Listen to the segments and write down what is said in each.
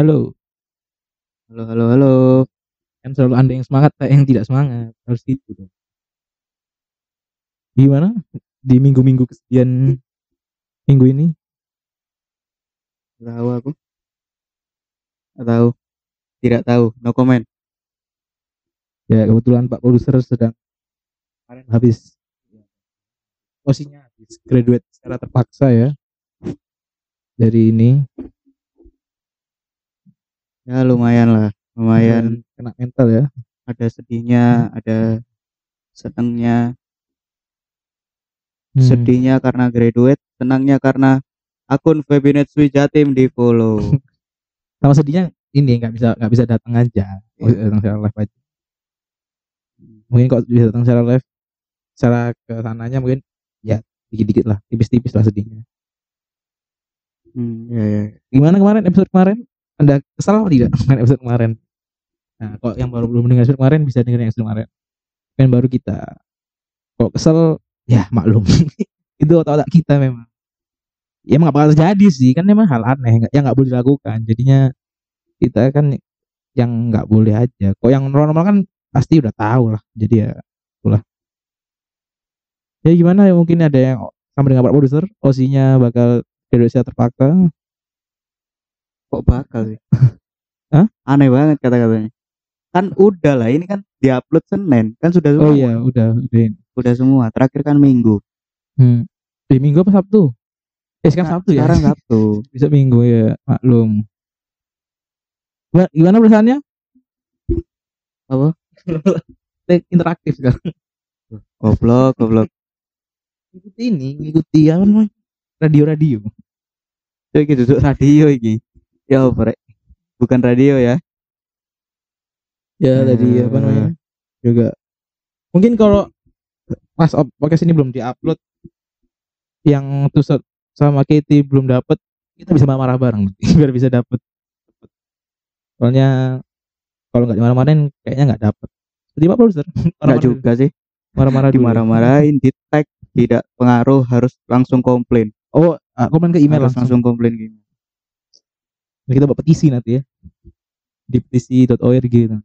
Halo. Halo halo halo. Kan selalu Anda yang semangat, saya yang tidak semangat. Harus gitu dong. Gimana di minggu-minggu kesekian minggu ini? Tahu aku. Nggak tahu. Tidak tahu. No comment. Ya kebetulan Pak produser sedang kemarin habis posisinya habis graduate secara terpaksa ya dari ini Ya lumayan lah. Lumayan kena mental ya ada sedihnya, ada senangnya. Hmm. Sedihnya karena graduate, senangnya karena akun Febinet Swi Jatim di follow. sama sedihnya ini nggak bisa nggak bisa datang aja bisa datang secara live aja mungkin kalau bisa datang secara live secara ke sananya mungkin ya dikit-dikit lah tipis-tipis lah sedihnya hmm, ya ya. gimana kemarin episode kemarin anda kesal apa tidak? Dengan episode kemarin. Nah kalau yang baru belum dengar episode kemarin bisa dengerin episode kemarin. Kan baru kita. Kalau kesel ya maklum. Itu otak-otak kita memang. Ya emang gak bakal terjadi sih. Kan memang hal aneh yang nggak boleh dilakukan. Jadinya kita kan yang nggak boleh aja. Kok yang normal kan pasti udah tahu lah. Jadi ya itulah. Ya gimana? Ya mungkin ada yang sama dengan Pak Produser? Osinya bakal Indonesia terpaksa Kok bakal sih? Hah? Aneh banget kata-katanya. Kan udah lah, ini kan diupload Senin, kan sudah semua. oh iya udah udah Udah semua. Terakhir kan Minggu. Hmm. Di minggu apa Sabtu? Eh sekarang Sabtu ya. Sekarang Sabtu. Bisa minggu ya, maklum. Gimana, gimana perasaannya? Apa? Like, interaktif sekarang. Goblok, goblok. Ikuti ini, ikuti apa namanya? Radio-radio. Coy iki duduk radio iki. Ya apa? Bukan radio ya. Ya tadi Eh. apa namanya? Juga mungkin kalau pas podcast ini belum diupload yang Tusot sama Katie belum dapet kita bisa marah-marah bareng biar bisa dapet soalnya kalau nggak dimarah-marahin kayaknya nggak dapet seperti Pak Produser dulu. juga sih. marah-marah. Dimarah-marahin, di tag, tidak pengaruh, harus langsung komplain. oh ah, komen ke email harus langsung, langsung komplain gitu. Nah, kita buat petisi nanti ya di petisi.org gitu.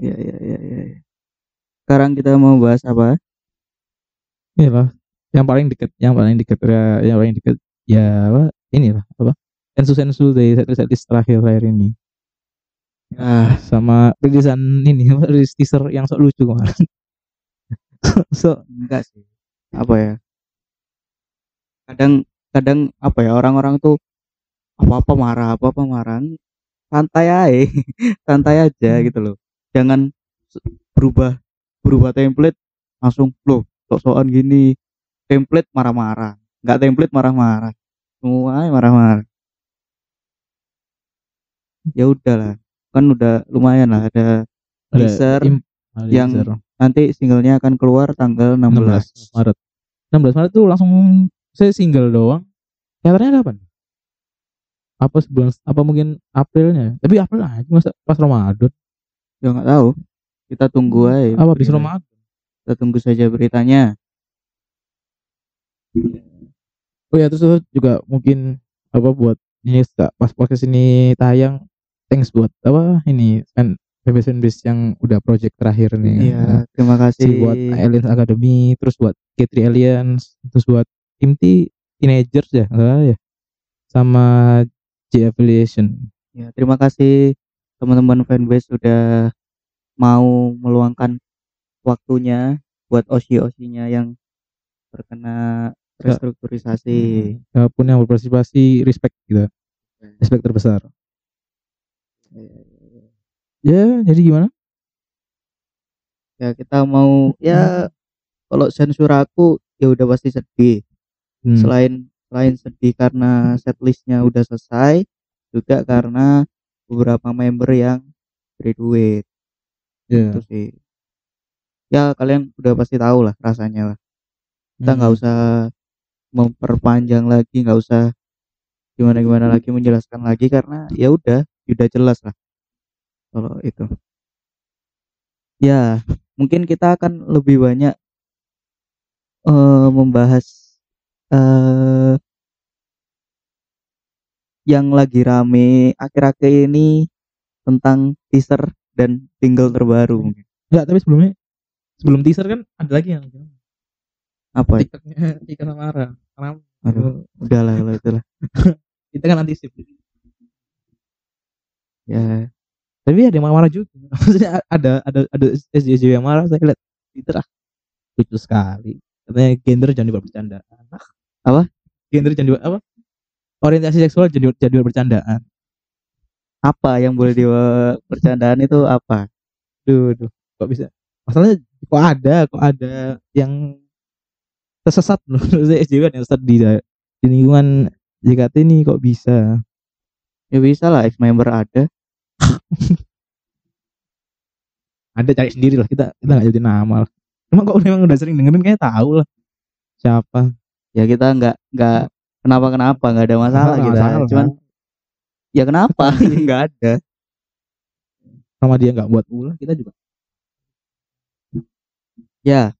Ya, ya, ya, ya. ya. Sekarang kita mau bahas apa? Ini lah yang paling deket yang paling deket ya yang paling deket ya apa ini lah apa sensu sensu dari setlist terakhir terakhir ini Ah, sama rilisan ini rilis teaser yang sok lucu kemarin so enggak sih. Apa ya? Kadang kadang apa ya orang-orang tuh apa-apa marah, apa-apa marah. Santai aja, santai aja Hmm. gitu loh. Jangan berubah berubah template langsung loh sok-sokan gini. Template marah-marah, enggak template marah-marah. Semua marah-marah. Ya udahlah, kan udah lumayan lah ada ada Teaser yang nanti singlenya akan keluar tanggal 16. 16 Maret 16 Maret tuh langsung saya single doang teaternya kapan apa sebulan apa mungkin Aprilnya tapi April aja masa pas Ramadan Ya nggak tahu. Kita tunggu aja. apa habis beritanya. Ramadan Kita tunggu saja beritanya. Oh ya terus juga mungkin apa buat ini pas podcast ini tayang thanks buat apa ini fan fanbase fanbase yang udah project terakhir nih. Iya, terima kasih. Si buat Aliens Academy, terus buat K3 Aliens, terus buat Tim T Teenagers ya, enggak ya. Sama J Affiliation. Ya, terima kasih teman-teman fanbase sudah mau meluangkan waktunya buat osi-osinya yang terkena restrukturisasi. Siapa pun yang berpartisipasi respect gitu. Respect terbesar. Ya, jadi gimana? Ya, kita mau ya kalau sensor aku ya udah pasti sedih. Hmm. Selain selain sedih karena setlistnya udah selesai, juga karena beberapa member yang graduate. Ya. Itu sih. Ya kalian udah pasti tahu lah rasanya lah. Kita nggak Hmm. usah memperpanjang lagi, nggak usah gimana gimana lagi menjelaskan lagi karena ya udah, udah jelas lah. Kalau itu. Ya, mungkin kita akan lebih banyak eh membahas eh yang lagi rame akhir-akhir ini tentang teaser dan single terbaru mungkin. Enggak, tapi sebelumnya sebelum teaser kan ada lagi yang Apa? ya? TikToknya Tika sama Ara. Karena Aduh, udahlah kalau itulah. kita kan antisip. Ya, Tapi ada yang marah-marah juga. Maksudnya ada ada ada SJW yang marah saya lihat Twitter ah lucu sekali. Katanya gender jangan dibuat bercandaan. Ah, Apa? Gender jangan dibuat apa? Orientasi seksual jadi jadi dibuat bercandaan. apa yang boleh di bercandaan itu apa? Duh, duh, kok bisa? Masalahnya kok ada, kok ada yang tersesat loh. Maksudnya SJW ada yang tersesat di, di lingkungan JKT ini kok bisa? Ya bisa lah, ex member ada. Ada cari sendiri lah kita kita nggak jadi nama lah. Cuma kok memang udah sering dengerin kayaknya tahu lah siapa. Ya kita nggak nggak kenapa kenapa nggak ada masalah kita. masalah. Cuman ya kenapa nggak ada? sama dia nggak buat ulah kita juga Ya.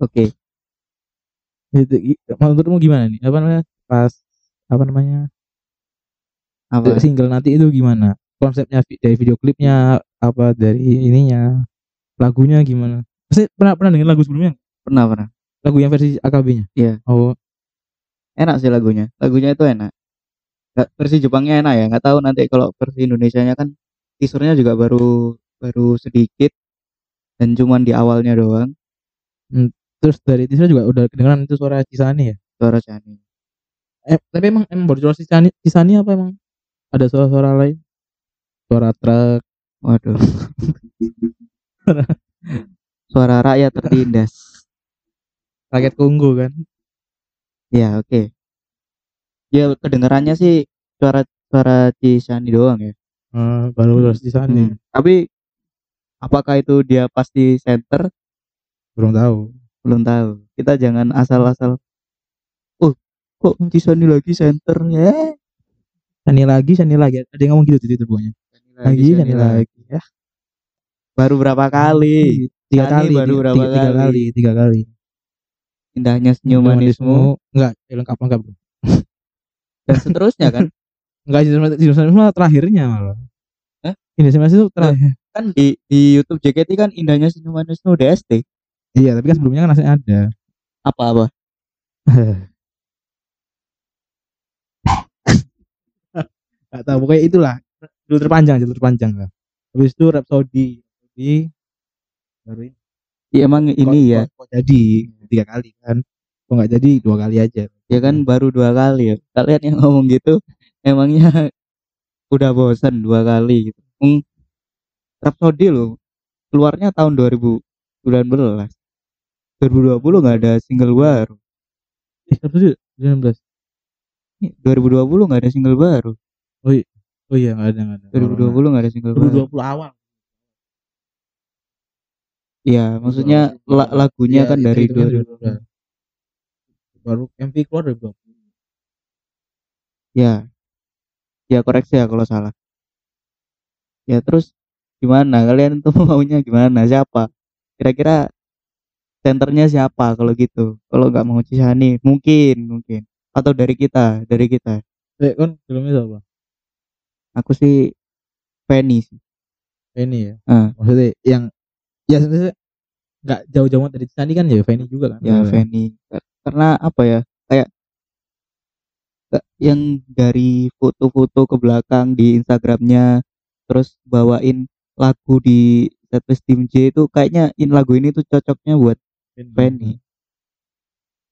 Oke. itu i- menurutmu gimana nih apa namanya pas apa namanya Apa? single nanti itu gimana konsepnya dari video klipnya apa dari ininya lagunya gimana Pasti pernah pernah dengar lagu sebelumnya Pernah pernah. Lagu yang versi AKB-nya Iya. oh Enak sih lagunya. Lagunya itu enak. Nggak- versi Jepangnya enak ya. Nggak tahu nanti kalau versi Indonesianya kan teasernya juga baru baru sedikit dan cuman di awalnya doang terus dari teaser juga udah kedengeran itu suara Cisani ya suara Chani. eh, tapi emang emang baru suara Cisani Cisani apa emang ada suara-suara lain suara truk Waduh. suara rakyat tertindas. Rakyat Kongo kan Ya oke. Ya kedengarannya sih suara suara Cisani doang ya. Eh, baru suara Cisani Hmm. Tapi apakah itu dia pasti center belum tahu belum tahu. Kita jangan asal-asal. Oh kok Cisani lagi center ya? Sani lagi Sani lagi ada yang ngomong gitu di Twitter pokoknya lagi Sani lagi ya Baru berapa kali? tiga kali baru tiga, berapa tiga, tiga kali? kali tiga kali Indahnya senyum manismu. enggak ya lengkap lengkap bro. Dan seterusnya kan. enggak sih terakhirnya malah. Hah? ini sebenarnya itu terakhir. Kan di di YouTube JKT kan indahnya senyum manismu DST. iya tapi kan sebelumnya kan masih ada. Apa-apa? Gak tahu pokoknya itulah. Jalur terpanjang jalur terpanjang lah. Habis itu Rhapsody. Rhapsody. Baru ini Ya emang ini Kok- ya. kok, kok jadi tiga kali kan kok nggak jadi dua kali aja Ya kan baru dua kali ya. Kalian yang ngomong gitu emangnya udah bosan dua kali gitu. Hmm, Rhapsody loh keluarnya tahun 2019. 2020 nggak ada single baru. eh Rhapsody 19 Nih, 2020 nggak ada single baru. oh iya nggak ada nggak ada 2020 nggak ada single baru. 2020 awal Iya, maksudnya la- lagunya Iya, kan itu- dari itu kan 2020. 2020. baru MV keluar 2020 Ya. Ya koreksi ya kalau salah. Ya terus gimana? Kalian tuh maunya gimana? Siapa? Kira-kira centernya siapa kalau gitu? Kalau nggak mau Cisani, mungkin, mungkin. Atau dari kita, dari kita. eh kan filmnya siapa Aku sih Penny sih. Fanny ya Ah. maksudnya yang ya sebenarnya nggak jauh-jauh dari Sandi kan ya Fanny juga kan Ya Fanny. Karena apa ya? Kayak yang dari foto-foto ke belakang di Instagramnya terus bawain lagu di setlist tim J itu kayaknya in lagu ini tuh cocoknya buat Fanny.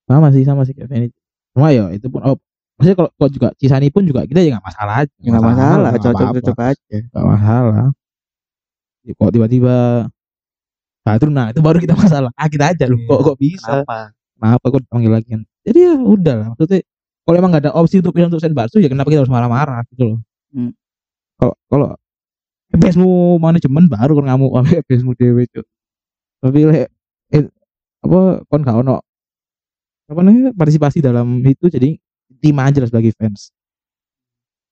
sama sih sama sih kayak Fanny cuma ya itu pun oh maksudnya kalau kalau juga Cisani pun juga kita ya nggak masalah aja Ya nggak masalah, nggak cocok-cocok aja. nggak masalah Ya, kok tiba-tiba nah itu nah itu baru kita masalah ah kita aja loh Iya. kok kok bisa Kenapa? kenapa kok dipanggil lagi kan jadi ya udah lah maksudnya kalau emang nggak ada opsi untuk pilih untuk senbatsu ya kenapa kita harus marah-marah gitu loh Hmm. kalau kalau FPSmu manajemen baru kan ngamuk sama FPSmu dewe cuk tapi lek eh, apa kon gak ono apa namanya partisipasi dalam itu jadi tim aja lah sebagai fans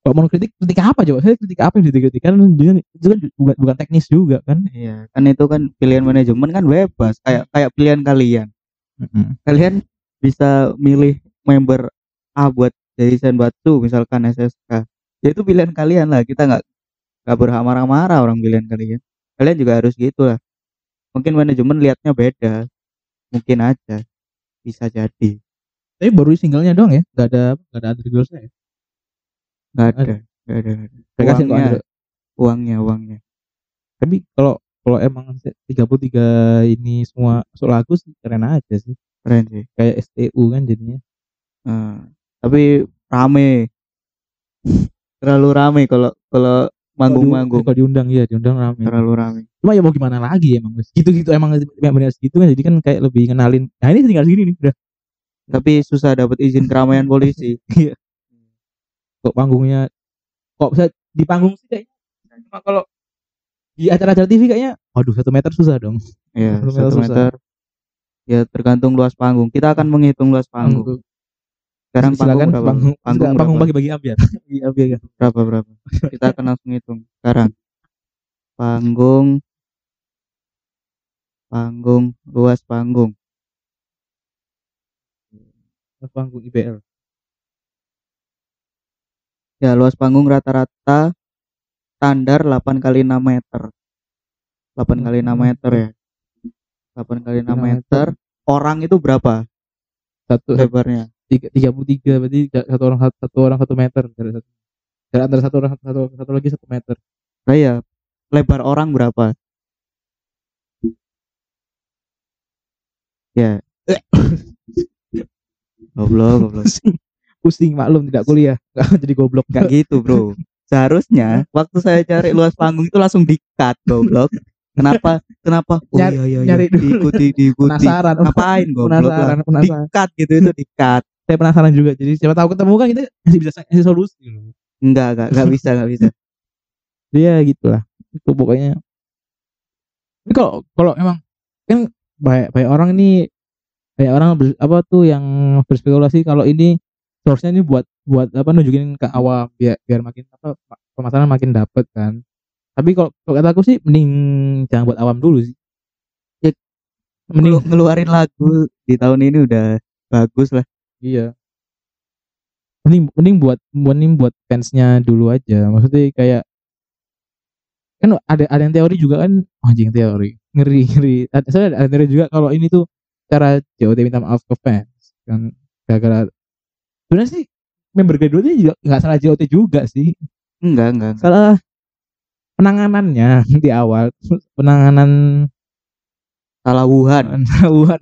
kalau mau kritik kritik apa coba? Saya kritik apa yang dikritik? Kan itu kan bukan bukan teknis juga kan? Iya, kan itu kan pilihan manajemen kan bebas, kayak kayak pilihan kalian. Mm-mm. Kalian bisa milih member A buat jadi senbatsu misalkan SSK ya itu pilihan kalian lah. Kita nggak nggak berhak marah-marah orang pilihan kalian. Kalian juga harus gitu lah. Mungkin manajemen lihatnya beda. Mungkin aja. Bisa jadi. Tapi baru singlenya doang ya, nggak ada nggak ada ya. Nggak ada nggak ada, ada. Kasih uangnya uangnya uangnya Tapi kalau kalau emang 33 ini semua masuk lagu sih keren aja sih. keren sih Kayak STU kan jadinya. Nah, tapi rame terlalu rame kalau kalau manggung-manggung Kalau diundang iya, diundang rame. terlalu rame Cuma ya mau gimana lagi emang. Gitu-gitu emang benar segitu kan jadi kan kayak lebih ngenalin. Nah, ini tinggal segini nih udah. tapi susah dapat izin keramaian polisi Kok panggungnya kok bisa di panggung sih kayaknya. Cuma kalau di acara-acara TV kayaknya aduh satu meter susah dong. ya Satu meter satu susah. meter ya tergantung luas panggung kita akan menghitung luas panggung Panggung. sekarang Silakan panggung berapa panggung, panggung, panggung bagi-bagi ambiar. Bagi ambiar ya. berapa berapa kita akan langsung hitung sekarang panggung panggung luas panggung Panggung IBL. Ya luas panggung rata-rata standar 8 kali 6 meter. 8 kali 6 meter ya. 8 kali 6 meter. orang itu berapa? Satu lebarnya? tiga tiga puluh tiga berarti satu orang satu, satu orang satu meter jarak satu. Jarak antara satu orang satu satu lagi satu meter. Nah ya lebar orang berapa? Ya. Goblok goblok pusing maklum tidak kuliah. Nggak jadi goblok. Gak gitu bro. Seharusnya waktu saya cari luas panggung itu langsung di-cut goblok. Kenapa? Kenapa? Oh Nyari- iya iya, iya. nyari dulu. Diikuti diikuti. Penasaran Ngapain goblok penasaran lah? Penasaran Di-cut gitu itu di-cut. Saya penasaran juga. Jadi siapa tahu ketemu kan kita masih bisa ngasih solusi. Enggak enggak enggak bisa enggak bisa. Dia gitulah. Itu pokoknya. Tapi kalau kalau emang kan banyak banyak orang ini banyak orang ber- apa tuh yang berspekulasi kalau ini source-nya ini buat buat apa nunjukin ke awam biar biar makin apa pemasaran makin dapet kan. Tapi kalau kalau kata aku sih mending jangan buat awam dulu sih. Ya, mending Ngelu- Ngeluarin lagu di tahun ini udah bagus lah. Iya. Mending mending buat mending buat fansnya dulu aja. Maksudnya kayak kan ada ada yang teori juga kan anjing teori ngeri ngeri. Ada saya ada teori juga kalau ini tuh cara JOT minta maaf ke fans kan gara-gara sebenarnya sih member ini juga nggak salah JOT juga sih. Enggak enggak, enggak. salah penanganannya di awal. Penanganan Salah Wuhan. Wuhan.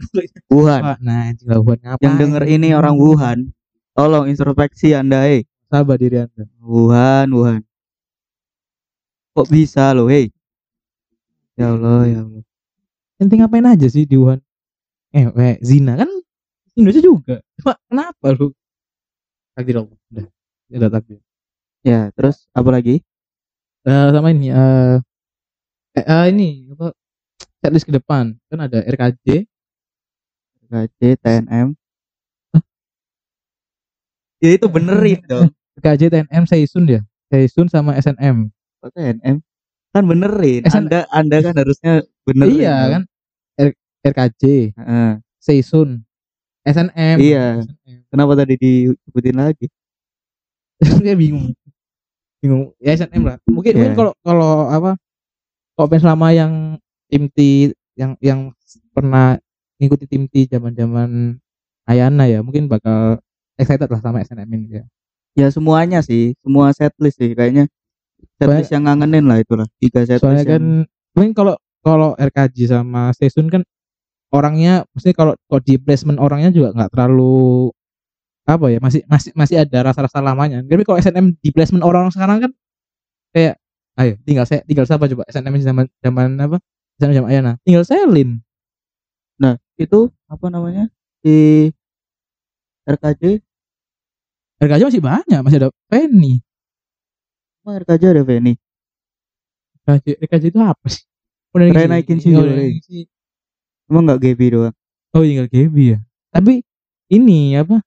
Wuhan. Nah lah Wuhan. Ngapain? Yang denger ini orang Wuhan Tolong introspeksi anda eh sabar diri anda. Wuhan Wuhan. Kok bisa loh hei? Ya Allah ya Allah. Ente ngapain aja sih di Wuhan? Eh eh, zina kan Indonesia juga. Cuma kenapa lu takdir Allah udah. Udah takdir Ya terus apa lagi? Eh, sama ini eh eh, eh, ini apa setlist ke depan. Kan ada RKJ KJ TNM Ya itu benerin dong. RKJ TNM Seisun ya Seisun sama SNM Kok TNM Kan benerin. SN Anda Anda kan harusnya benerin iya dong. kan? R- RKJ Heeh. Seisun SNM Iya. SNM. Kenapa tadi disebutin lagi? Dia bingung. Bingung. Ya SNM lah. Mungkin Iya. mungkin kalau kalau apa kalau fans lama yang tim T yang yang pernah ngikuti tim T zaman zaman Ayana ya mungkin bakal excited lah sama SNM ini ya. Ya semuanya sih. Semua setlist sih Kayaknya. Setlist yang ngangenin lah itulah. Tiga setlist soalnya kan yang- mungkin kalau kalau RKJ sama Seisun kan orangnya mesti kalau kalau di placement orangnya juga nggak terlalu apa ya masih masih masih ada rasa-rasa lamanya. Tapi kalau SNM di placement orang sekarang kan kayak ayo tinggal saya tinggal siapa coba? SNM zaman zaman apa? Zaman zaman Ayana. Tinggal Selin Nah itu Apa namanya Si RKJ RKJ masih banyak masih ada Penny Emang RKJ ada Feni? RKJ, RKJ itu apa sih? Udah naikin sih, oh, udah ngisi. Emang gak Gaby doang? Oh tinggal Gaby ya. Tapi ini apa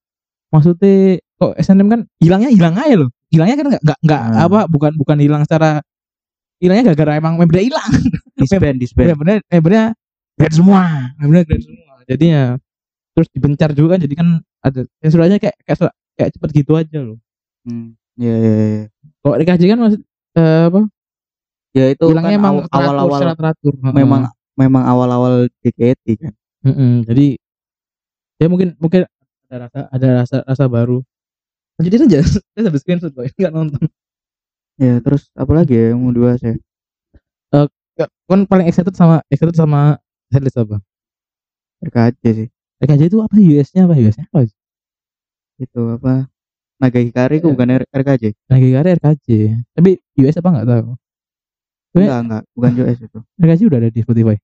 maksudnya kok SNM kan hilangnya hilang aja loh. Hilangnya kan nggak nggak nggak Hmm. apa bukan bukan hilang secara hilangnya gara-gara emang membernya hilang. Disband Disband. Membernya membernya grade semua. Membernya grade semua. Jadinya terus dibencar juga kan jadi kan ada yang suratnya kayak kayak, surat- kayak cepet gitu aja loh. Hmm. Ya, ya, ya. kalau RKJ kan masih eh, apa? Ya itu bilangnya kan emang aw- awal-awal teratur, teratur. Heeh. memang memang awal-awal JKT kan. Mm-mm, jadi ya mungkin mungkin ada rasa ada rasa rasa baru lanjutin aja saya sampai screenshot kok nggak nonton Ya, terus apa lagi ya yang mau dibahas ya? Nggak, kan paling excited sama excited sama setlist apa RKJ sih. RKJ itu apa US-nya apa US-nya apa Itu apa? Naga Hikari itu Iya. bukan RKJ. lagi ada RKJ tapi US apa nggak tahu Enggak, enggak, bukan US itu. RKJ udah ada di Spotify.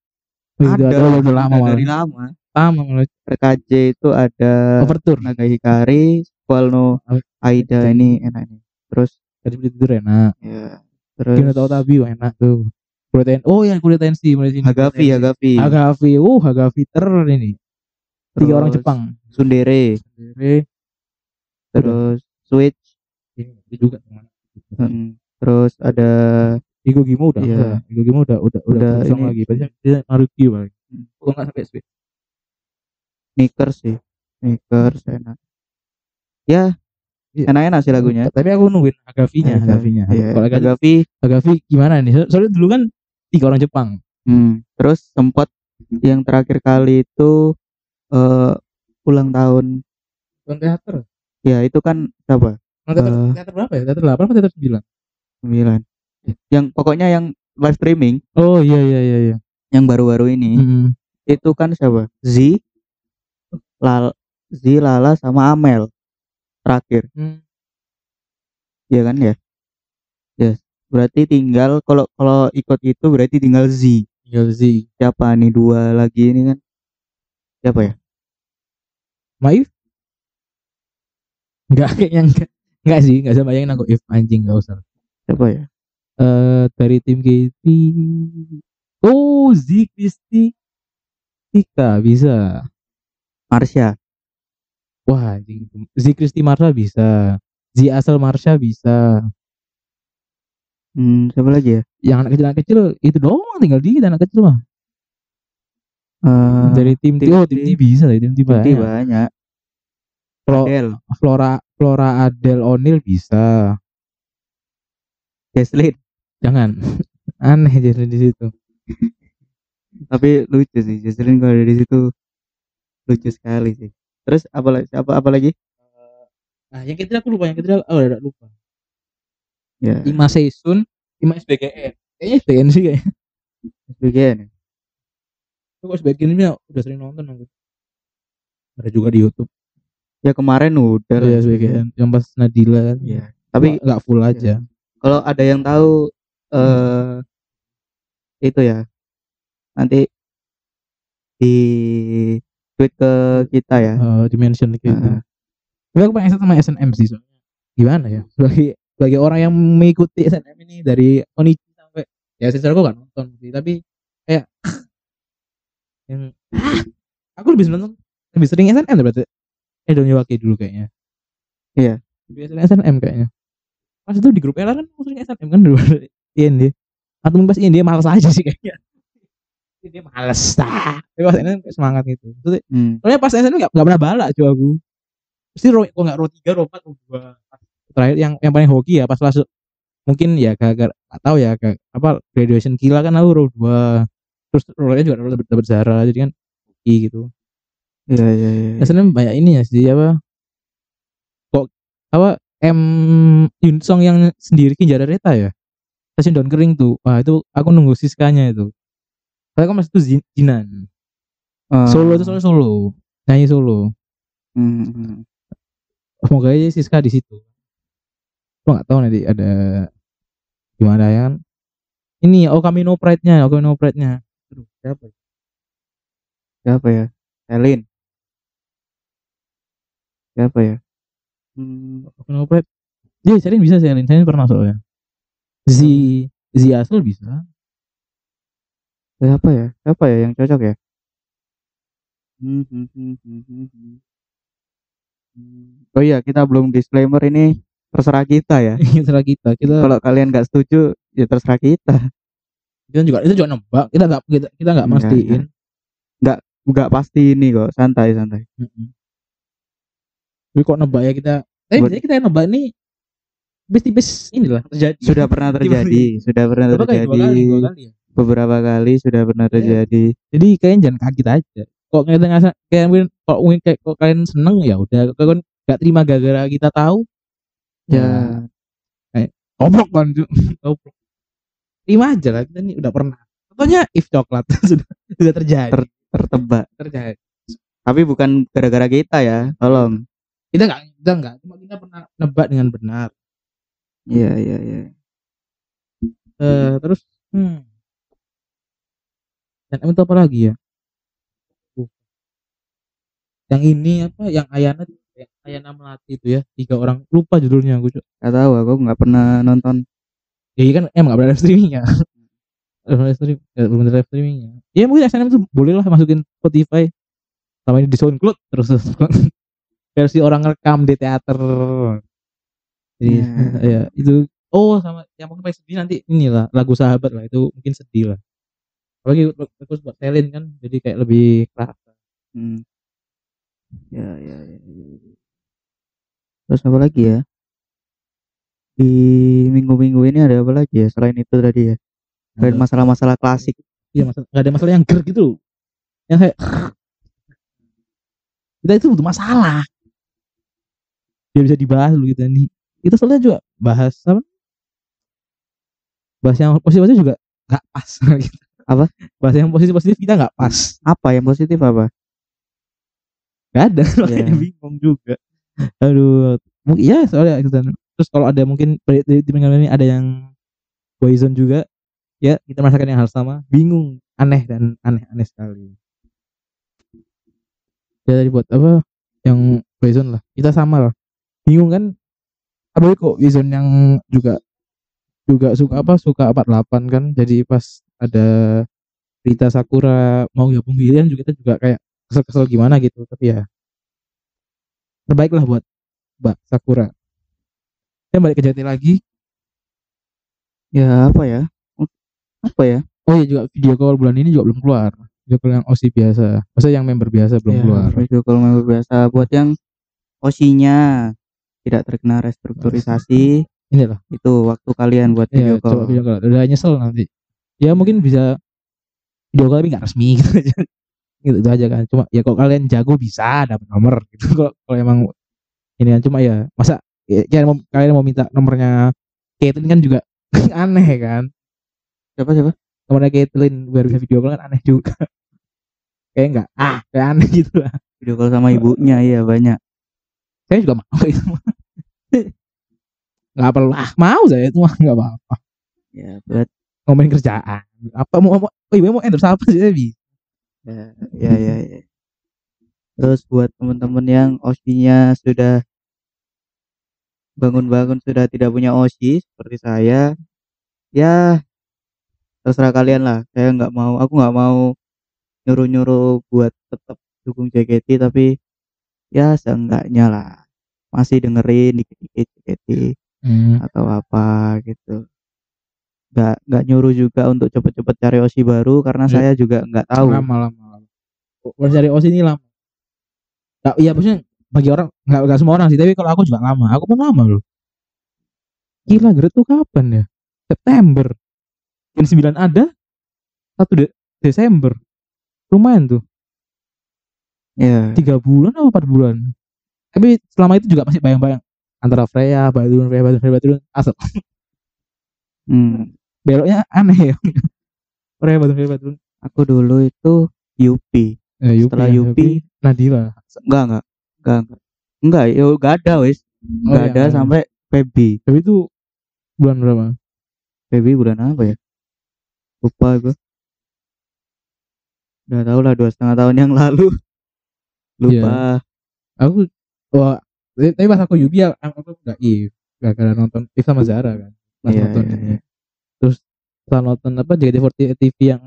Oh, itu Ada, udah, udah lama malah. dari lama. lama malah. RKJ itu ada overture. Naga Hikari, Squall no Oh, Aida ini enak nih. Terus tadi tidur enak. Ya, terus Gimana tahu tabi enak tuh. Kuliah oh ya kuliah tensi mulai sini. Hagafi, Hagafi. Hagafi. Uh Hagafi ter ini. Tiga orang Jepang. Sundere, Sendiri. terus Switch, ini juga. Teman mm, terus ada Igo Gimo udah Iya. udah. Igo Gimo udah udah udah, Udah lagi biasanya dia Maruki paling Hmm. kok nggak sampai Switch Sneakers sih. Sneakers enak. Ya, Iya. enak-enak sih lagunya. tapi aku nungguin Hagafinya Hagafi. Hagafinya Iya, kalau Hagafi, Hagafi. Hagafi gimana nih So- soalnya dulu kan tiga orang Jepang Hmm, terus sempat yang terakhir kali itu eh ulang tahun. Nonton teater Ya, itu kan siapa? Nonton teater, Eh. teater berapa ya teater 8 apa teater 9 9. Yang pokoknya yang live streaming oh iya iya iya iya yang baru-baru ini Mm-mm. itu kan siapa? Z, Lal, Z, Lala sama Amel terakhir, Hmm. ya kan ya? Ya, berarti tinggal kalau kalau ikut itu berarti tinggal Z. tinggal Z Siapa nih dua lagi ini kan? Siapa ya? Maif Enggak kayaknya enggak Enggak sih Enggak sama yang aku if anjing enggak usah Siapa ya? Eh dari tim KT Oh Z Kristi Tika bisa. Marsha. Wah anjing. Z Kristi Marsha bisa. Z Asal Marsha bisa. Hmm, siapa lagi ya? Yang anak kecil-anak kecil Itu doang. Tinggal dikit anak kecil mah. Eh, Dari tim T tim Oh tim T bisa ya Tim T Tim banyak. banyak. Flo- Adele, Flora Flora Adele O'Neil bisa. Jesslyn. Jangan Aneh jadi di situ Tapi lucu sih Jesslyn kalau ada di situ lucu sekali sih. Terus apa lagi? Apa apa lagi? Nah, yang ketiga aku lupa, yang ketiga oh udah lupa. Ya, Ima Seisun, Ima SBGN. Kayaknya SBGN sih kayaknya. SBGN. Kok SBGN ini udah sering nonton aku. Ada juga di YouTube. Ya kemarin udah lah. Iya SBGN yang pas Nadila kan. Iya. Tapi Tapi nggak full aja. kalau ada yang tahu eh itu ya nanti di tweet ke kita ya. Eh, dimension gitu. Heeh. Tapi aku pengen sama SNM sih soalnya. Gimana ya? Sebagai sebagai orang yang mengikuti SNM ini dari Onichi sampai ya secara aku gak nonton sih, tapi kayak yang aku lebih seneng lebih sering SNM berarti. Eh Donyewaki dulu kayaknya. Iya. Lebih sering SNM kayaknya. Pas itu di grup LR kan aku sering SNM kan dulu IND. Atau mungkin pas IND malas aja sih kayaknya. Dia males tak. Tapi pas kayak semangat gitu. Maksudnya Hmm. Soalnya pas SNM gak, gak pernah balak cuy aku. Pasti ro, kok gak ro 3, ro 4, ro 2. Terakhir yang yang paling hoki ya pas masuk mungkin ya gara-gara gak tahu ya kayak apa graduation gila kan aku ro 2. Terus ro-nya juga ro dapat Zara jadi kan hoki gitu. Iya iya iya. SNM banyak ini ya sih apa kok apa M Yunsong yang sendiri Kinjara Reta ya. Stasiun daun kering tuh. Wah, itu aku nunggu siskanya itu. Saya kan masih tuh Jinan. Eh, Solo itu soalnya solo. Nyanyi solo. hmm, hmm. semoga aja Siska di situ lo nggak tahu nanti ada gimana ya kan ini Okamino Pride-nya Okamino Pride-nya aduh siapa ya? Siapa ya? Elin. Siapa ya? Hmm, Okamino Pride dia Selin bisa Selin Selin pernah soalnya Z Z Asel bisa siapa ya? Siapa ya yang cocok ya? Hmm, hmm, hmm, hmm, hmm, hmm. Hmm. Oh iya, kita belum disclaimer ini terserah kita ya. terserah kita kita Kalau kalian nggak setuju, ya terserah kita. kita juga itu juga nebak kita nggak kita kita nggak Enggak, mastiin Nggak pasti ini kok, santai santai. Tapi kok nebak ya kita Tapi Buat- biasanya kita yang nebak nih tipis-tipis inilah terjadi. sudah pernah terjadi sudah pernah Berapa kali? Dua terjadi kali, dua kali ya. beberapa kali sudah pernah Iya. terjadi Jadi kalian jangan kaget aja. Kok kita ngerasa kayak mungkin kalau mungkin kayak kok kalian seneng ya udah. Kalau kan gak terima gara-gara kita tahu ya goblok kan goblok. Terima aja lah kita ini udah pernah. Contohnya if coklat sudah sudah terjadi. Ter- tertebak terjadi. tapi bukan gara-gara kita ya tolong Kita nggak kita nggak cuma kita pernah nebak dengan benar. Iya iya iya Eh, terus hmm. Dan itu apa lagi ya? Uh. Yang ini apa? Yang Ayana yang Ayana Melati itu ya tiga orang lupa judulnya aku Cuk. Gak tahu aku nggak pernah nonton ya iya kan emang gak pernah live streamingnya belum live stream ya, belum ada live streamingnya ya mungkin SNM itu boleh lah masukin Spotify sama ini di SoundCloud terus terus versi orang rekam di teater jadi Ya. ya itu oh sama yang mungkin paling sedih nanti inilah lagu sahabat lah itu mungkin sedih lah apalagi bagus buat Selin kan jadi kayak lebih kerasa Hmm. Ya, ya, ya, ya. Terus apa lagi ya? Di minggu-minggu ini ada apa lagi ya selain itu tadi ya? Selain masalah-masalah klasik. Iya masalah nggak ada masalah yang ger gitu. Yang kayak kita itu butuh masalah. Biar bisa dibahas dulu kita nih. Kita soalnya juga bahas apa? Bahas yang positif juga nggak pas. gitu. Apa? Bahas yang positif positif kita nggak pas. Apa yang positif apa? Nggak ada. Makanya Iya. bingung juga. Aduh. Mungkin ya soalnya kita. Terus kalau ada mungkin dari tim ini ada yang boyzone juga. Ya kita merasakan yang hal sama. Bingung. Aneh dan aneh-aneh sekali. ya tadi buat apa yang Wizon lah kita sama lah bingung kan apa kok Wizon yang juga juga suka apa suka 48 kan? Jadi pas ada Rita Sakura mau gabung William juga kita juga kayak kesel-kesel gimana gitu. Tapi ya terbaik lah buat Mbak Sakura. Saya balik ke Jati lagi. Ya apa ya? Apa ya? oh iya juga video call bulan ini juga belum keluar. Video call yang OSI biasa. Maksudnya yang member biasa belum Ya, keluar. Video call member biasa. Buat yang osinya tidak terkena restrukturisasi inilah itu waktu kalian buat Iya, video coba call. video call. Udah nyesel nanti. Ya mungkin bisa video call tapi nggak resmi gitu aja. gitu itu aja kan. Cuma ya kalau kalian jago bisa dapat nomor gitu. Kalau kalau emang ini kan cuma ya masa ya, kalian mau kalian mau minta nomornya Caitlyn kan juga aneh kan. Siapa siapa? Nomornya Caitlyn biar bisa video call kan aneh juga. kayak enggak ah kayak aneh gitu lah. Video call sama ibunya iya banyak. Saya juga mau itu. nggak perlu ah mau saya itu mah nggak apa-apa Ya buat ngomongin kerjaan apa mau mau oh, ibu mau endorse apa sih bisa ya, ya ya ya. Terus buat teman-teman yang osinya sudah bangun-bangun sudah tidak punya osi seperti saya, ya terserah kalian lah. Saya nggak mau, aku nggak mau nyuruh-nyuruh buat tetap dukung JKT, tapi ya seenggaknya lah. Masih dengerin dikit-dikit JKT Hmm. atau apa gitu. Nggak nggak nyuruh juga untuk cepet-cepet cari osi baru karena Ya. saya juga nggak tahu. lama lama lama. Cari OSI ini lama. Nggak, iya maksudnya bagi orang nggak nggak semua orang sih tapi kalau aku juga lama. Aku pun lama loh gila Gret tuh kapan ya? September. Gen 9 ada satu De- Desember. Lumayan tuh Ya. tiga bulan atau empat bulan? Tapi selama itu juga masih bayang-bayang antara Freya Badrun Freya Badrun Freya Badrun asal Hmm. beloknya aneh ya. Freya Badrun Freya Badrun Aku dulu itu Yupi. eh, Yupi, Setelah ya, Yupi, Nadila. Enggak enggak. Enggak enggak. Enggak ya enggak ada wis. Enggak iya, ada iya. sampai Feby. Tapi itu bulan berapa? Feby bulan apa ya? Lupa gue udah tau lah dua setengah tahun yang lalu lupa. Aku wah tapi pas aku Yubi ya, aku nggak if gak gara nonton if sama Zara kan pas Iya, nonton iya, ini. iya. terus setelah nonton apa JKT48 TV yang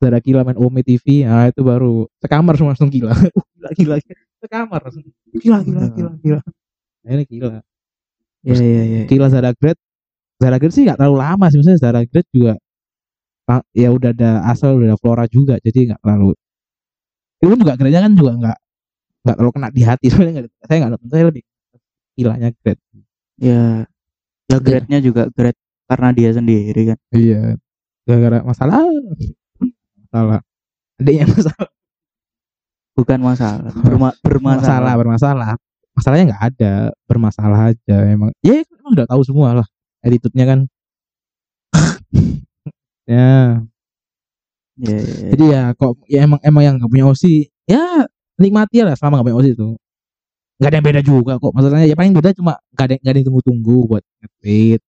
Zara gila main Ome TV nah itu baru sekamar semua langsung gila. Uh, gila gila sekamar. Langsung gila gila gila gila. Nah, ini gila. Iya iya iya gila Zara Great Zara Great sih nggak terlalu lama sih maksudnya Zara Great juga pa- ya udah ada asal udah ada Flora juga jadi nggak terlalu itu juga gereja kan juga nggak nggak terlalu kena di hati soalnya saya nggak nonton saya lebih istilahnya grade. Ya ya grade-nya juga grade karena dia sendiri kan. Iya gara-gara masalah. Masalah. Adanya masalah. Bukan masalah Berma- bermasalah. Bermasalah bermasalah. Masalahnya nggak ada bermasalah aja emang. Ya emang udah tahu semua lah attitude-nya kan. Ya. Ya, ya, ya. jadi ya kok ya emang emang yang nggak punya osi ya nikmati lah selama nggak osi itu. Nggak ada yang beda juga kok. Maksudnya ya paling beda cuma nggak ada nggak ada yang tunggu-tunggu buat nge-tweet.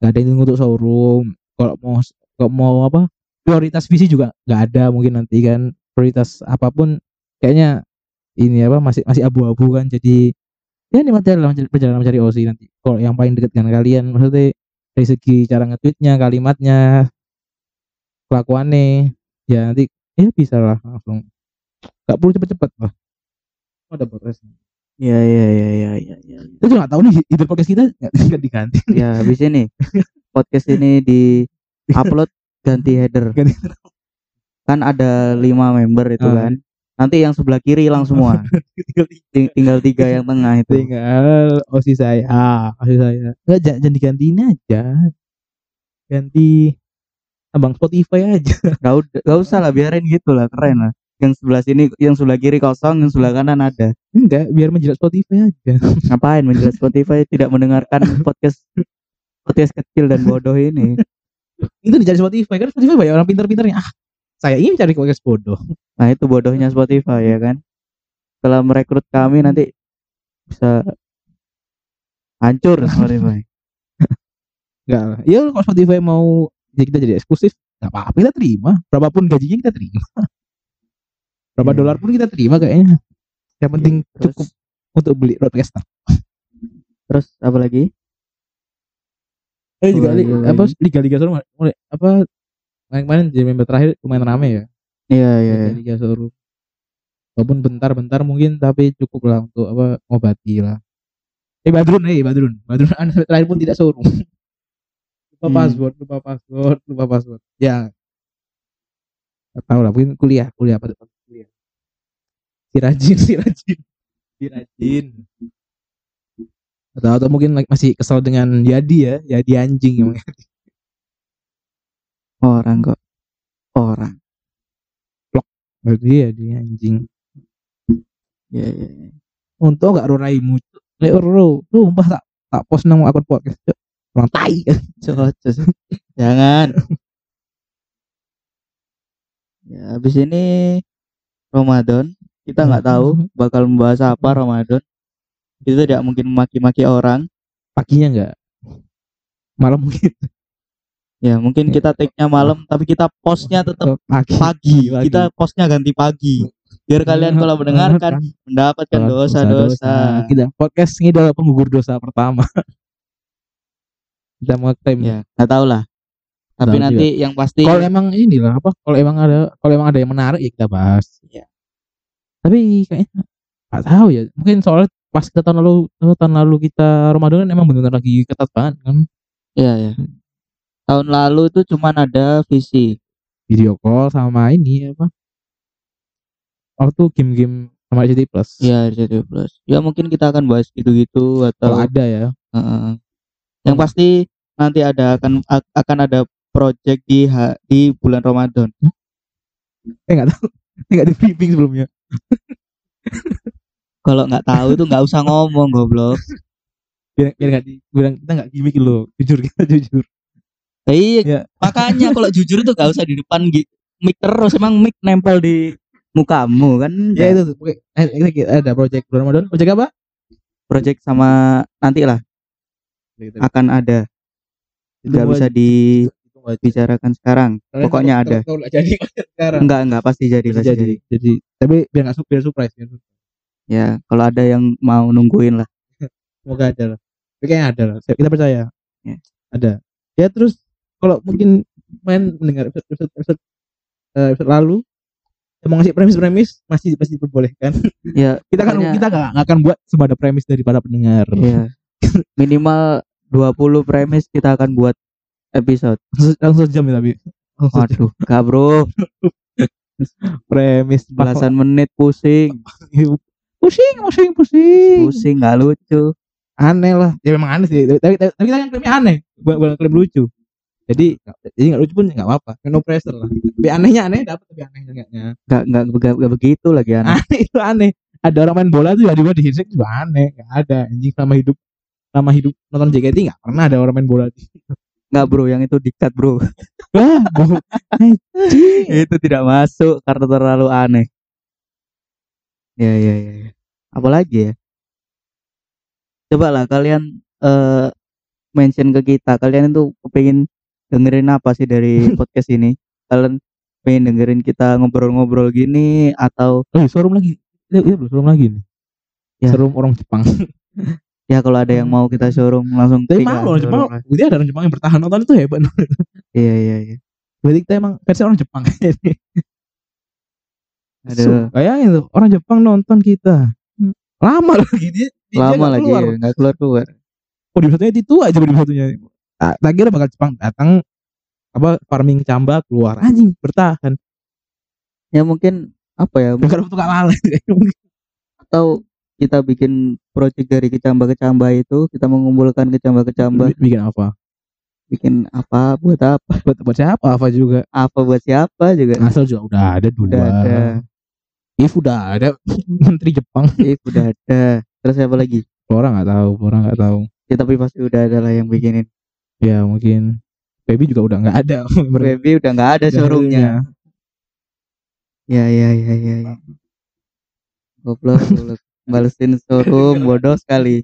Nggak ada yang tunggu untuk showroom. Kalau mau kalau mau apa prioritas visi juga nggak ada mungkin nanti kan. Prioritas apa pun kayaknya ini apa masih masih abu-abu kan. Jadi ya nikmati mencari- perjalanan mencari osi nanti. Kalau yang paling dekat dengan kalian maksudnya dari segi cara nge-tweetnya kalimatnya kelakuannya ya nanti ya bisa lah langsung nggak perlu cepet-cepet lah ada progres ya ya ya ya ya ya kita juga nggak tahu nih ide podcast kita nggak diganti. Ya habis ini podcast ini di upload ganti header. Ganti kan ada lima member itu Ah. kan. Nanti yang sebelah kiri hilang semua. Tinggal Ting- tinggal tiga yang tengah itu. Tinggal osi saya ah, osi saya. Nggak jangan, jangan digantiin aja. Ganti abang Spotify aja. Gak, gak usah lah biarin gitu lah keren lah yang sebelah sini yang sebelah kiri kosong yang sebelah kanan ada. Enggak biar menjilat Spotify aja. Ngapain menjelas Spotify? Tidak mendengarkan podcast podcast kecil dan bodoh ini. Itu dicari Spotify kan Spotify banyak orang pintar-pintarnya ah saya ini cari podcast bodoh. Nah itu bodohnya Spotify ya kan? Setelah merekrut kami nanti bisa hancur Spotify. Enggak lah. Ya kalau Spotify mau jadi kita jadi eksklusif nggak apa-apa kita terima. Berapapun gajinya kita terima berapa Iya. dolar pun kita terima kayaknya. Yang penting terus- cukup untuk beli podcast terus apa lagi? Eh juga li- iya, apa iya. liga-liga seru mulai- apa kemarin jadi member terakhir lumayan rame ya? Iya iya iya. liga seru walaupun bentar-bentar mungkin tapi cukup lah untuk apa ngobati lah. Eh Badrun eh Badrun. Badrun anda terakhir pun tidak seru lupa Hmm. password lupa password lupa password. Ya. Tahu lah mungkin kuliah kuliah apa kuliah si rajin si rajin si rajin atau atau mungkin like masih kesal dengan Yadi ya Yadi anjing emang orang kok. Orang. Berarti ya dia anjing. Ya ya untung gak roraimu lek ro sumpah tak tak post nang akun podcast orang tai. Cocos. jangan. Ya habis ini Ramadan kita nggak tahu bakal membahas apa Ramadan. Kita tidak mungkin memaki-maki orang. Paginya enggak malam mungkin. Ya mungkin kita take-nya malam tapi kita postnya tetap pagi. pagi. Kita postnya ganti pagi. Biar kalian kalau mendengarkan mendapatkan dosa-dosa. Kita podcast ini adalah penggugur dosa pertama. Kita mau klaim ya nggak tahu lah. Tapi Tahu nanti yang pasti kalau emang inilah apa? Kalau emang ada kalau emang ada yang menarik ya kita bahas. Iya. Tapi kayaknya nggak tahu ya. Mungkin soalnya pas kita tahun lalu tahun lalu kita Ramadan kan emang benar lagi ketat banget kan? Ya ya tahun lalu itu cuman ada visi. Video call sama ini apa? Waktu game-game sama RCT Plus. Ya RCTI Plus. Ya mungkin kita akan bahas gitu-gitu atau kalau ada ya? Heeh. yang pasti nanti ada akan akan ada project di ha- di bulan Ramadan. Eh nggak tahu. Nggak di briefing sebelumnya kalau nggak tahu itu nggak usah ngomong goblok. Biar biar nggak di biar kita nggak gimmick lo jujur kita jujur. Eh, iya Ya. makanya kalau jujur itu nggak usah di depan mic terus. Emang mic nempel di mukamu kan? Ya itu eh, ada project bulan Ramadan. Project apa? Project sama nanti lah. Akan ada. Nggak bisa dibicarakan sekarang pokoknya ada. jadi sekarang. Enggak enggak pasti jadi pasti jadi. jadi. Jadi tapi biar nggak su- biar surprise biar surprise. ya kalau ada yang mau nungguin lah. Semoga ada lah. Tapi kayaknya ada lah. Kita percaya. Ya. ada. Ya terus kalau mungkin main mendengar episode episode episode, eh, episode lalu mau ngasih premis-premis masih masih diperbolehkan. Ya kita kan kita nggak nggak akan buat semua ada premis dari para pendengar. Iya. Minimal 20 premis kita akan buat episode. langsung, langsung jam ya tapi. Waduh, gak bro, premis belasan menit pusing, pusing pusing pusing. Pusing nggak lucu. aneh lah. Ya memang aneh sih. Tapi tapi, tapi kita kan klaimnya aneh. Bukan, bukan klaim lucu. Jadi jadi nggak lucu pun nggak apa-apa. No pressure lah. Tapi anehnya aneh dapat tapi aneh enggaknya. Nggak nggak nggak nggak begitu lagi aneh aneh itu aneh. Ada orang main bola tuh tiba-tiba di Hirsik juga aneh. Nggak ada. Anjing sama hidup sama hidup nonton JKT nggak pernah ada orang main bola di nggak bro yang itu dikat bro. Wah itu tidak masuk karena terlalu aneh. Ya ya ya, ya. apalagi ya? Coba lah kalian eh mention ke kita. Kalian itu pengen dengerin apa sih dari podcast ini? Kalian pengen dengerin kita ngobrol-ngobrol gini atau oh showroom lagi. Itu, itu belum showroom lagi nih. Ya. showroom orang Jepang ya kalau ada yang mau kita showroom langsung tapi malu orang Jepang dia ada orang Jepang yang bertahan nonton itu hebat iya iya iya berarti kita emang versi orang Jepang Aduh. Bayangin tuh orang Jepang nonton kita. Lama lagi dia. dia lama lagi keluar. ya, nggak keluar keluar Oh di satunya itu aja di satunya. Tak tak kira bakal Jepang datang apa farming camba keluar anjing bertahan ya mungkin apa ya bukan untuk kalah atau kita bikin project dari kecamba-kecamba itu kita mengumpulkan kecamba-kecamba bikin apa? Bikin apa? Buat apa? Buat buat siapa? Apa juga? Apa buat siapa juga? Asal juga udah ada dua udah ada. If udah ada menteri Jepang. If udah ada. Terus siapa lagi? Orang nggak tahu orang nggak tahu. Ya tapi pasti udah ada lah yang bikinin. Ya mungkin. Baby juga udah nggak ada. Baby udah nggak ada showroomnya. ya ya ya ya, ya. goblok goblok balesin showroom bodoh sekali.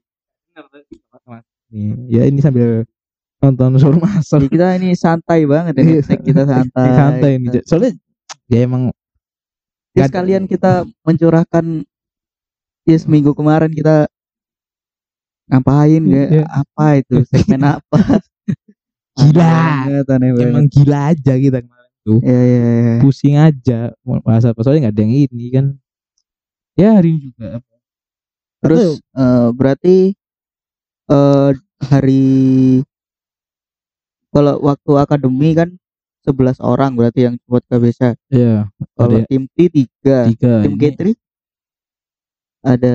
Nih, ya ini sambil nonton showroom asal. Kita ini santai banget ya Iya. kita santai santai ini soalnya ya emang ya sekalian kita mencurahkan ya seminggu kemarin kita ngapain ya Iya. apa itu segmen apa? Gila. Banget, aneh banget. emang gila aja kita kemarin tuh. Ya ya ya pusing aja apa soalnya nggak ada yang ini kan. Ya hari ini juga terus eh, berarti eh hari kalau waktu akademi kan 11 orang berarti yang buat KBSA ya? Kalau ada tim T tiga. Tiga tim ini. K3 ada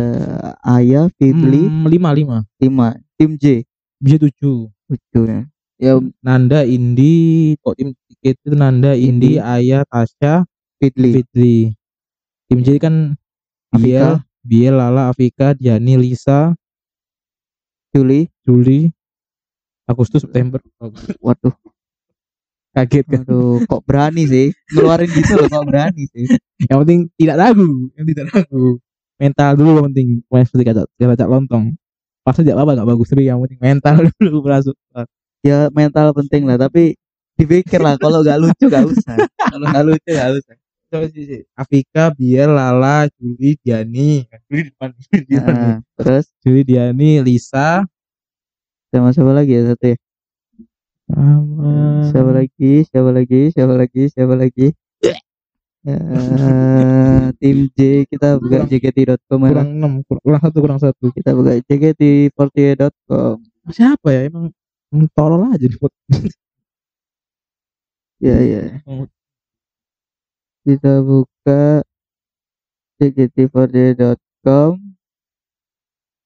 Ayah Fitli Hmm, lima lima. Lima. Tim J? Bisa tujuh. Lucu ya. Ya Nanda Indi. Kok tim tiket itu Nanda Indi Indi. Ayah Tasya Fitli Fitri tim J kan Afika Biel Lala Afika Diani Lisa Juli. Juli Agustus September. Waduh. Kaget kan? Aduh kok berani sih? Ngeluarin gitu loh kok berani sih? Yang penting tidak ragu yang tidak ragu. Mental dulu yang penting main seperti kaca kaca lontong. Pasti tidak apa nggak bagus tapi yang penting mental dulu masuk ya mental penting lah tapi dipikir lah kalau nggak lucu nggak usah. Kalau nggak lucu nggak usah. Afika, Biel, Lala, Juli, Diani. Juli depan. Nah, terus Juli, Diani, Lisa. sama siapa lagi ya satu ya Sama. siapa lagi siapa lagi siapa lagi siapa lagi ya, tim J kita buka jkt.com ya. Kurang enam, kurang, satu, kurang satu. kita buka jkt48.com Siapa ya? Emang tolol aja di foto. ya ya. Kita buka jkt48.com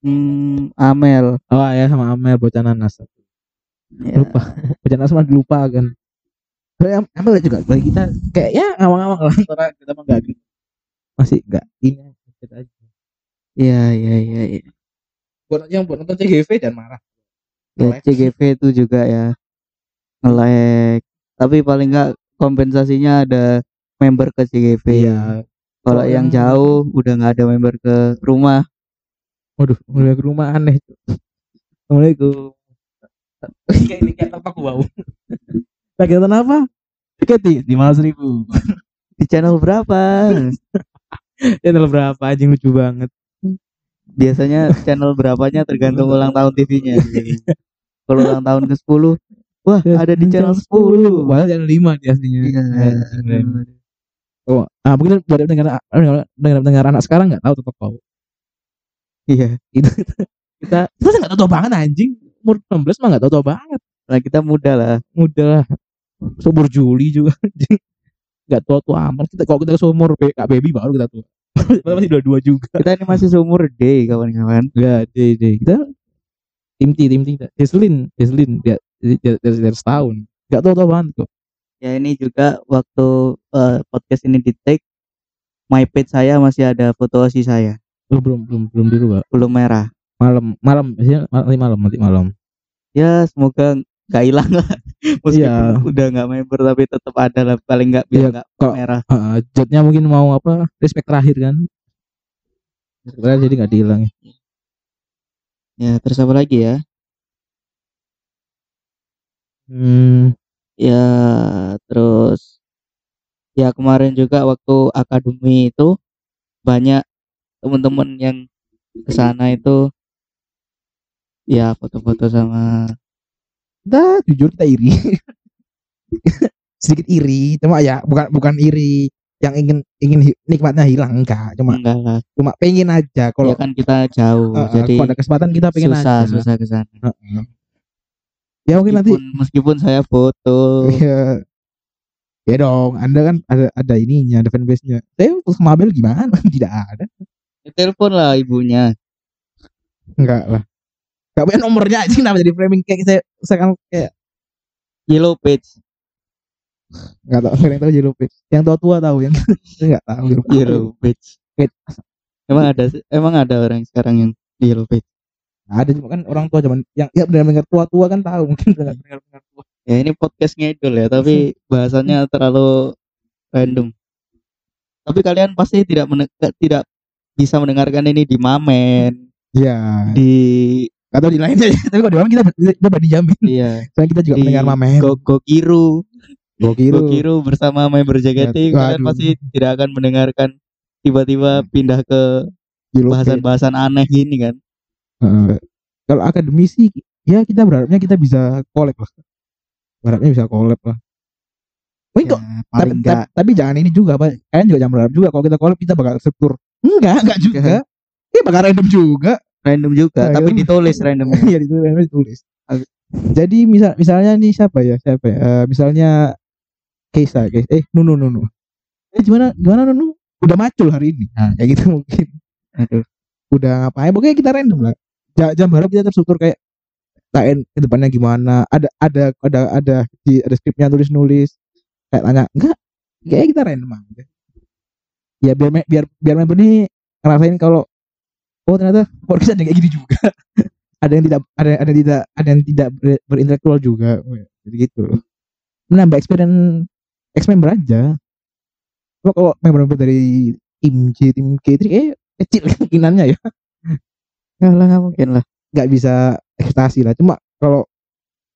hmm, Amel Oh ya sama Amel bocah nanas. ya. Lupa. Bocah nanas malah dilupakan. Soalnya Am- Amel juga bagi kita kayak ya ngawang-ngawang lah antara kita mah enggak masih enggak ini kita aja. ya ya ya ya Buat yang buat nonton CGV dan marah. ya Nge-lag. CGV itu juga ya nge-lag tapi paling nggak kompensasinya ada member ke CGV Iya. kalau Kalau yang jauh udah nggak ada member ke rumah Waduh, mulai ke rumah aneh. Assalamualaikum. kayak ini kayak apa wow. Lagi nonton apa? Tiket lima ratus ribu. di channel berapa Channel berapa? Anjing lucu banget. biasanya channel berapanya tergantung ulang tahun TV-nya kalau ulang tahun ke 10 wah ada di channel 10 Padahal channel lima di aslinya. Iya. Oh, ah mungkin buat dengar dengar dengar anak sekarang nggak tahu tuh kau. iya Itu kita kita nggak tahu tahu banget anjing. Umur 16 mah nggak tahu tahu banget. nah kita muda lah Mudah lah. Seumur Juli juga anjing. Nggak tua tua amat. Kita kalau kita seumur Kak Baby baru kita tua. Masih dua dua juga. kita ini masih seumur D kawan-kawan Enggak, deh, deh. Kita tim T tim T Heslin Heslin dia dari, dari, dari setahun nggak tahu tahu banget kok Ya ini juga waktu eh, podcast ini di take my page saya masih ada foto osi saya. oh, belum belum belum dirubah Belum merah. malam malam biasanya nanti malam nanti malam Ya semoga nggak hilang lah. Meskipun Iya. udah nggak member tapi tetap ada lah paling nggak biar Iya, nggak kok- merah. uh, jotnya mungkin mau apa respect terakhir kan terakhir jadi nggak dihilang Ya terus apa lagi ya? hmm, Ya terus ya kemarin juga waktu akademi itu banyak teman-teman yang ke sana itu ya foto-foto sama kita jujur kita iri. Sedikit iri cuma ya bukan bukan iri yang ingin ingin nikmatnya hilang enggak. Cuma enggak lah. cuma pengen aja kalau ya kan kita jauh uh, uh, jadi kalau ada kesempatan kita pengen susah aja. susah ke sana. Uh-uh. Ya mungkin nanti. Meskipun, saya foto. Ya ya dong anda kan ada ada ininya ada fanbase nya saya untuk Mabel gimana? Tidak ada. Ya, telepon lah ibunya. Enggak lah. Enggak punya nomornya aja kenapa jadi framing kayak saya saya kan kayak yellow page. Nggak tahu yang tahu Yellow Page. Yang tua tua tahu yang saya nggak tahu. Yellow page. Wait. emang ada emang ada orang sekarang yang yellow page ada cuma kan orang tua zaman yang ya benar benar tua tua kan tahu mungkin. Benar benar tua. Ya ini podcast ngedul ya tapi bahasannya terlalu random. Tapi kalian pasti tidak tidak bisa mendengarkan ini di Mamen. Iya. Di atau di lainnya ya. tapi kalau di Mamen kita kita berani jamin iya. Soalnya kita juga Di mendengar Mamen. Go Gokiru. Gokiru. Gokiru bersama member JKT kalian Waduh. pasti tidak akan mendengarkan tiba-tiba pindah ke bahasan-bahasan aneh ini kan Kalau akademisi ya kita berharapnya kita bisa collab lah berharapnya bisa collab lah Wih, kok Ya, tapi, tapi, tapi jangan ini juga pak kalian juga jangan berharap juga kalau kita collab kita bakal struktur enggak enggak juga ya bakal random juga random juga Nah, tapi iya. ditulis random Iya ditulis, ditulis. Jadi misal misalnya nih siapa ya siapa ya? Eh, misalnya Keisa, Keisa. Eh Nunu Nunu. Eh gimana gimana Nunu? Udah macul hari ini. Nah kayak gitu mungkin. aduh Udah ngapain? Pokoknya kita random lah. Ja- Jam berharap kita terstruktur kayak tain ke depannya gimana? Ada ada ada ada di ada skripnya tulis nulis. Kayak tanya enggak? Kayak kita random aja. Ya biar biar biar member ini ngerasain kalau oh ternyata podcast ada kayak gini juga ada yang tidak ada ada yang tidak ada yang tidak ber- berintelektual juga jadi gitu menambah experience ex member aja kalau member-member dari tim J tim K3 eh kecil kemungkinannya ya ya lah nggak mungkin lah. Nggak bisa ekspektasi lah. Cuma kalau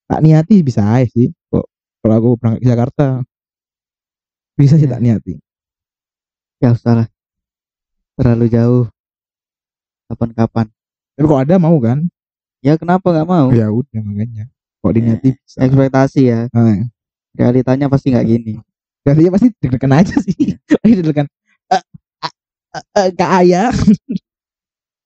tak niati bisa aja sih. Kok kalau aku berangkat ke Jakarta bisa sih Ya. tak niati. Ya usah lah. Terlalu jauh. Kapan-kapan. Tapi kalau ada mau kan? Ya kenapa nggak mau? Ya udah makanya. Kalau diniati bisa. ekspektasi ya. Nah, realitanya pasti nggak gini. Dia pasti deg-degan aja sih. Pasti deg-degan. Eh, eh, eh, Kak Ayah.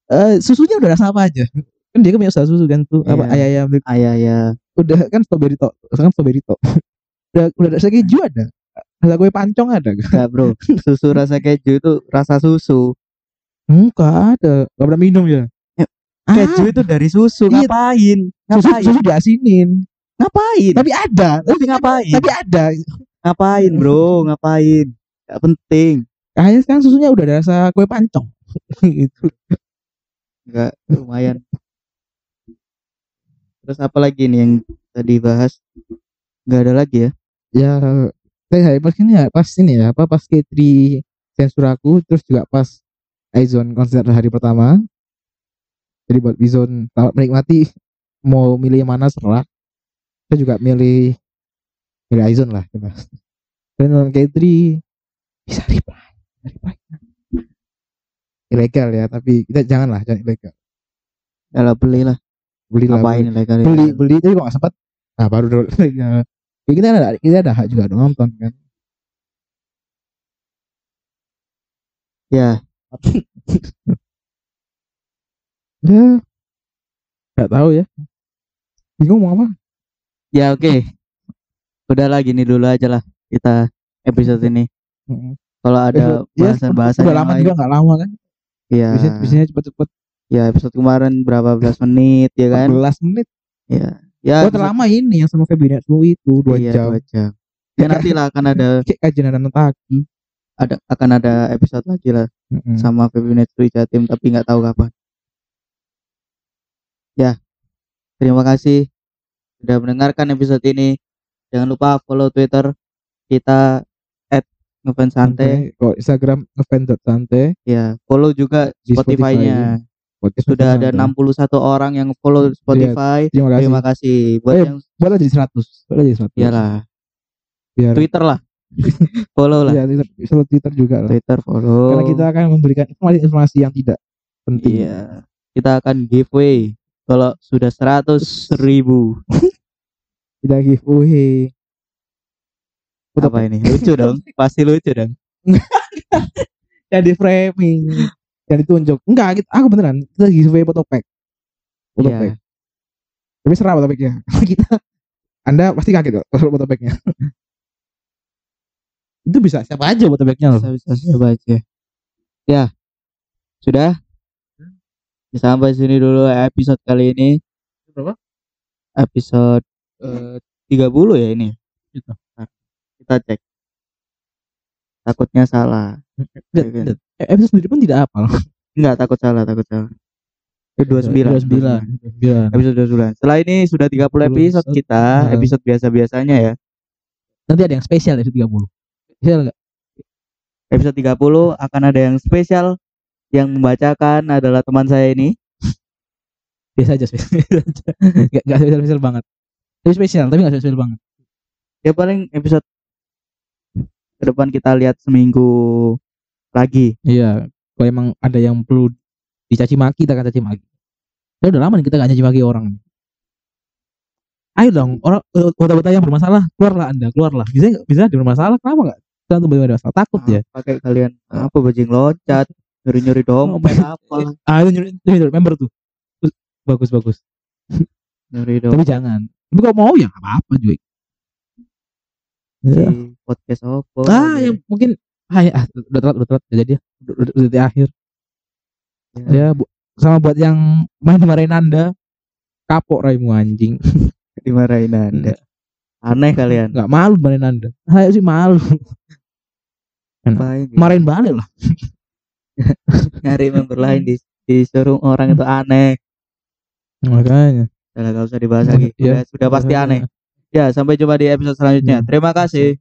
Eh, susunya udah rasa apa aja? Kan dia kan punya usaha susu kan tuh. Apa Iya. ayah ayah milk. ayah ya Udah kan strawberry top. Sekarang strawberry top. udah udah rasa keju ada. Rasa kue pancong ada kan? nggak bro susu rasa keju itu rasa susu Enggak ada. Gak pernah minum ya. Ah, keju itu dari susu Iya. ngapain susu, ngapain susu diasinin. ngapain Tapi ada. tapi ngapain Tapi ada. ngapain bro ngapain nggak penting Kayaknya sekarang susunya udah ada rasa kue pancong. gitu. Nggak lumayan. Terus apa lagi nih yang tadi bahas? Nggak ada lagi ya? Ya saya pas ini ya pas ini ya apa pas K3 sensor aku terus juga pas Aizon konser hari pertama. Jadi buat Bizon selamat menikmati mau milih yang mana serah saya juga milih milih Aizon lah dan nonton K3 bisa reply reply ilegal ya tapi kita jangan lah jangan ilegal. Kalau beli lah beli. lah ngapain ilegal beli beli, beli. Tapi kok nggak sempat nah baru dulu. Ilegal ya, kita ada kita ada hak juga dong nonton kan. Ya. Ya. Nggak tahu ya. Bingung mau apa? Ya oke. Udah lagi nih dulu aja lah kita episode ini. Kalau ada Ya, bahasan-bahasan udah yang lama lain. juga nggak lama kan ya biasanya, biasanya cepet-cepet ya episode kemarin berapa belas menit ya kan 14 menit. ya ya episode- terlama ini yang sama Febinet itu 2 iya, jam. dua jam ya nanti lah akan ada Kayak kajian anak taki. ada akan ada episode lagi lah Mm-mm. sama Febinet Free Jatim tapi nggak tahu kapan ya terima kasih sudah mendengarkan episode ini jangan lupa follow Twitter kita ngefans santai Santai. Kok Instagram ngefans.santai. ya follow juga Di Spotify-nya Podcast sudah ada Santai. 61 orang yang follow Spotify Terima kasih. terima kasih buat Eh, yang Buat aja 100. Buat aja 100. iyalah Biar Twitter lah follow lah Iya, Twitter, Twitter juga lah. Twitter follow Karena kita akan memberikan informasi-informasi yang tidak penting. iya kita akan giveaway kalau sudah 100 ribu Tidak giveaway. Foto apa ini lucu dong pasti lucu dong Jadi framing. Yang ditunjuk. Enggak, kita, aku beneran. Kita giveaway foto pack. Foto Iya. pack. Tapi serah foto packnya. kita Anda pasti kaget kalau foto packnya. itu bisa siapa aja foto packnya loh. bisa bisa saya baca ya sudah sampai sini dulu episode kali ini Berapa? episode eh, 30 ya ini Gitu. Kita cek takutnya salah Oke. lihat. Eh, Episode sendiri pun tidak hafal. enggak takut salah takut salah 29 29. 29. episode 29 setelah ini sudah 30 episode kita Nah. episode biasa-biasanya ya Nanti ada yang spesial dari 30. Spesial enggak? episode 30 akan ada yang spesial yang membacakan adalah teman saya ini Biasa aja spesial. Enggak enggak spesial, spesial banget. Tapi spesial, tapi enggak spesial banget. ya paling episode ke depan kita lihat seminggu lagi Iya, kalau emang ada yang perlu dicaci maki, kita akan caci maki. Ya udah lama nih kita gak caci maki orang. Ayo dong, orang eh, kota-kota yang bermasalah, keluarlah anda, keluarlah. Bisa nggak? bisa di bermasalah, kenapa nggak? Kita tuh ada masalah, takut ya. pakai kalian apa bajing loncat nyuri nyuri dompet apa Ah, itu nyuri, nyuri member tuh. Bagus bagus. nyuri Tapi dompet jangan. Tapi kalau mau ya apa-apa cuy. Ya. di podcast apa Ah, yang mungkin ah, ya, ah, udah telat, udah telat, jadi ya. Udah, udah, udah di akhir. Ya, bu, sama buat yang main marahin anda, kapok raimu anjing. dimarahin anda. Aneh kalian. Nggak malu marahin anda. Saya sih malu. Ngapain gitu? marahin balik lah. Nyari member lain di disuruh orang itu aneh. Makanya. Lah, gak usah dibahas lagi. Iya. Udah- sudah pasti aneh ya sampai jumpa di episode selanjutnya. Terima kasih